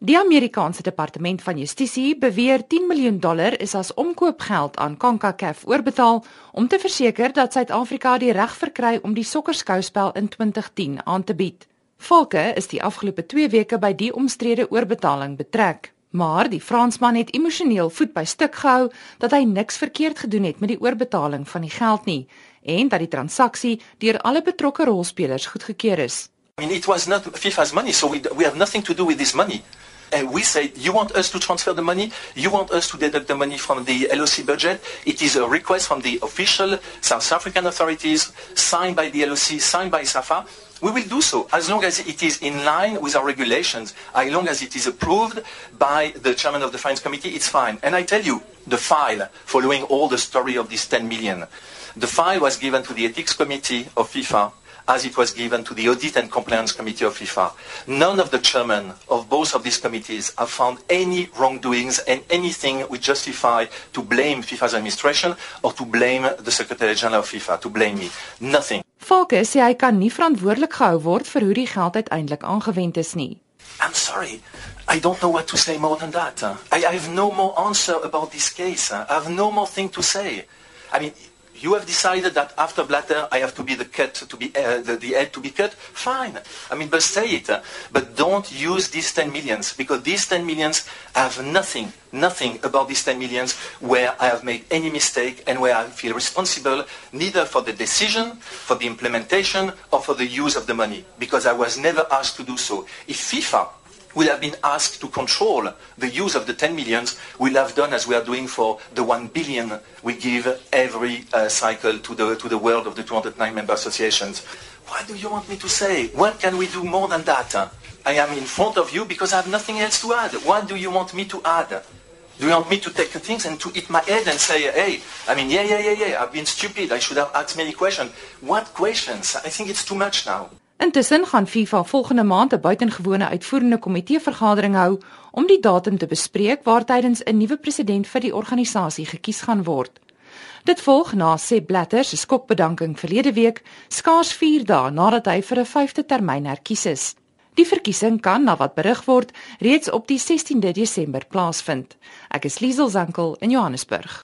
Die Amerikaanse Departement van Justisie beweer 10 miljoen dollar is as omkoopgeld aan CONCACAF oorbetaal om te verseker dat Suid-Afrika die reg verkry om die sokkerskouspel in 2010 aan te bied. Volke is die afgelope 2 weke by die omstrede oorbetaling betrek, maar die Fransman het emosioneel voet by stuk gehou dat hy niks verkeerd gedoen het met die oorbetaling van die geld nie en dat die transaksie deur alle betrokke rolspelers goedgekeur is. I mean, it was not FIFA's money, so we, we have nothing to do with this money. And we say, you want us to transfer the money? You want us to deduct the money from the LOC budget? It is a request from the official South African authorities, signed by the LOC, signed by SAFA. We will do so as long as it is in line with our regulations, as long as it is approved by the chairman of the finance committee, it's fine. And I tell you, the file, following all the story of this 10 million, the file was given to the ethics committee of FIFA as it was given to the Audit and Compliance Committee of FIFA. None of the chairmen of both of these committees have found any wrongdoings and anything which justify to blame FIFA's administration or to blame the Secretary General of FIFA, to blame me. Nothing. Valcke sê hy kan nie verantwoordelik gehou word vir hoe die geld uiteindelik aangewend is nie. I'm sorry. I don't know what to say more than that. I, I have no more answer about this case. I have no more thing to say. I mean, you have decided that after Blatter I have to be the cut to be uh, the, the head to be cut. Fine. I mean, but say it. Uh, but don't use these 10 millions because these 10 millions have nothing, nothing about these 10 millions where I have made any mistake and where I feel responsible neither for the decision, for the implementation, or for the use of the money because I was never asked to do so. If FIFA will have been asked to control the use of the 10 millions, we'll have done as we are doing for the 1 billion we give every uh, cycle to the, to the world of the 209 member associations. What do you want me to say? What can we do more than that? I am in front of you because I have nothing else to add. What do you want me to add? Do you want me to take things and to hit my head and say, hey, I mean, yeah, yeah, yeah, yeah, I've been stupid. I should have asked many questions. What questions? I think it's too much now. Intussen gaan FIFA volgende maand 'n buitengewone uitvoerende komitee vergadering hou om die datum te bespreek waar tydens 'n nuwe president vir die organisasie gekies gaan word. Dit volg na Seb Blatter se skokbedanking verlede week, skaars 4 dae nadat hy vir 'n vyfde termyn herkies is. Die verkiesing kan, na wat berig word, reeds op die 16de Desember plaasvind. Ek is Liesel Zankel in Johannesburg.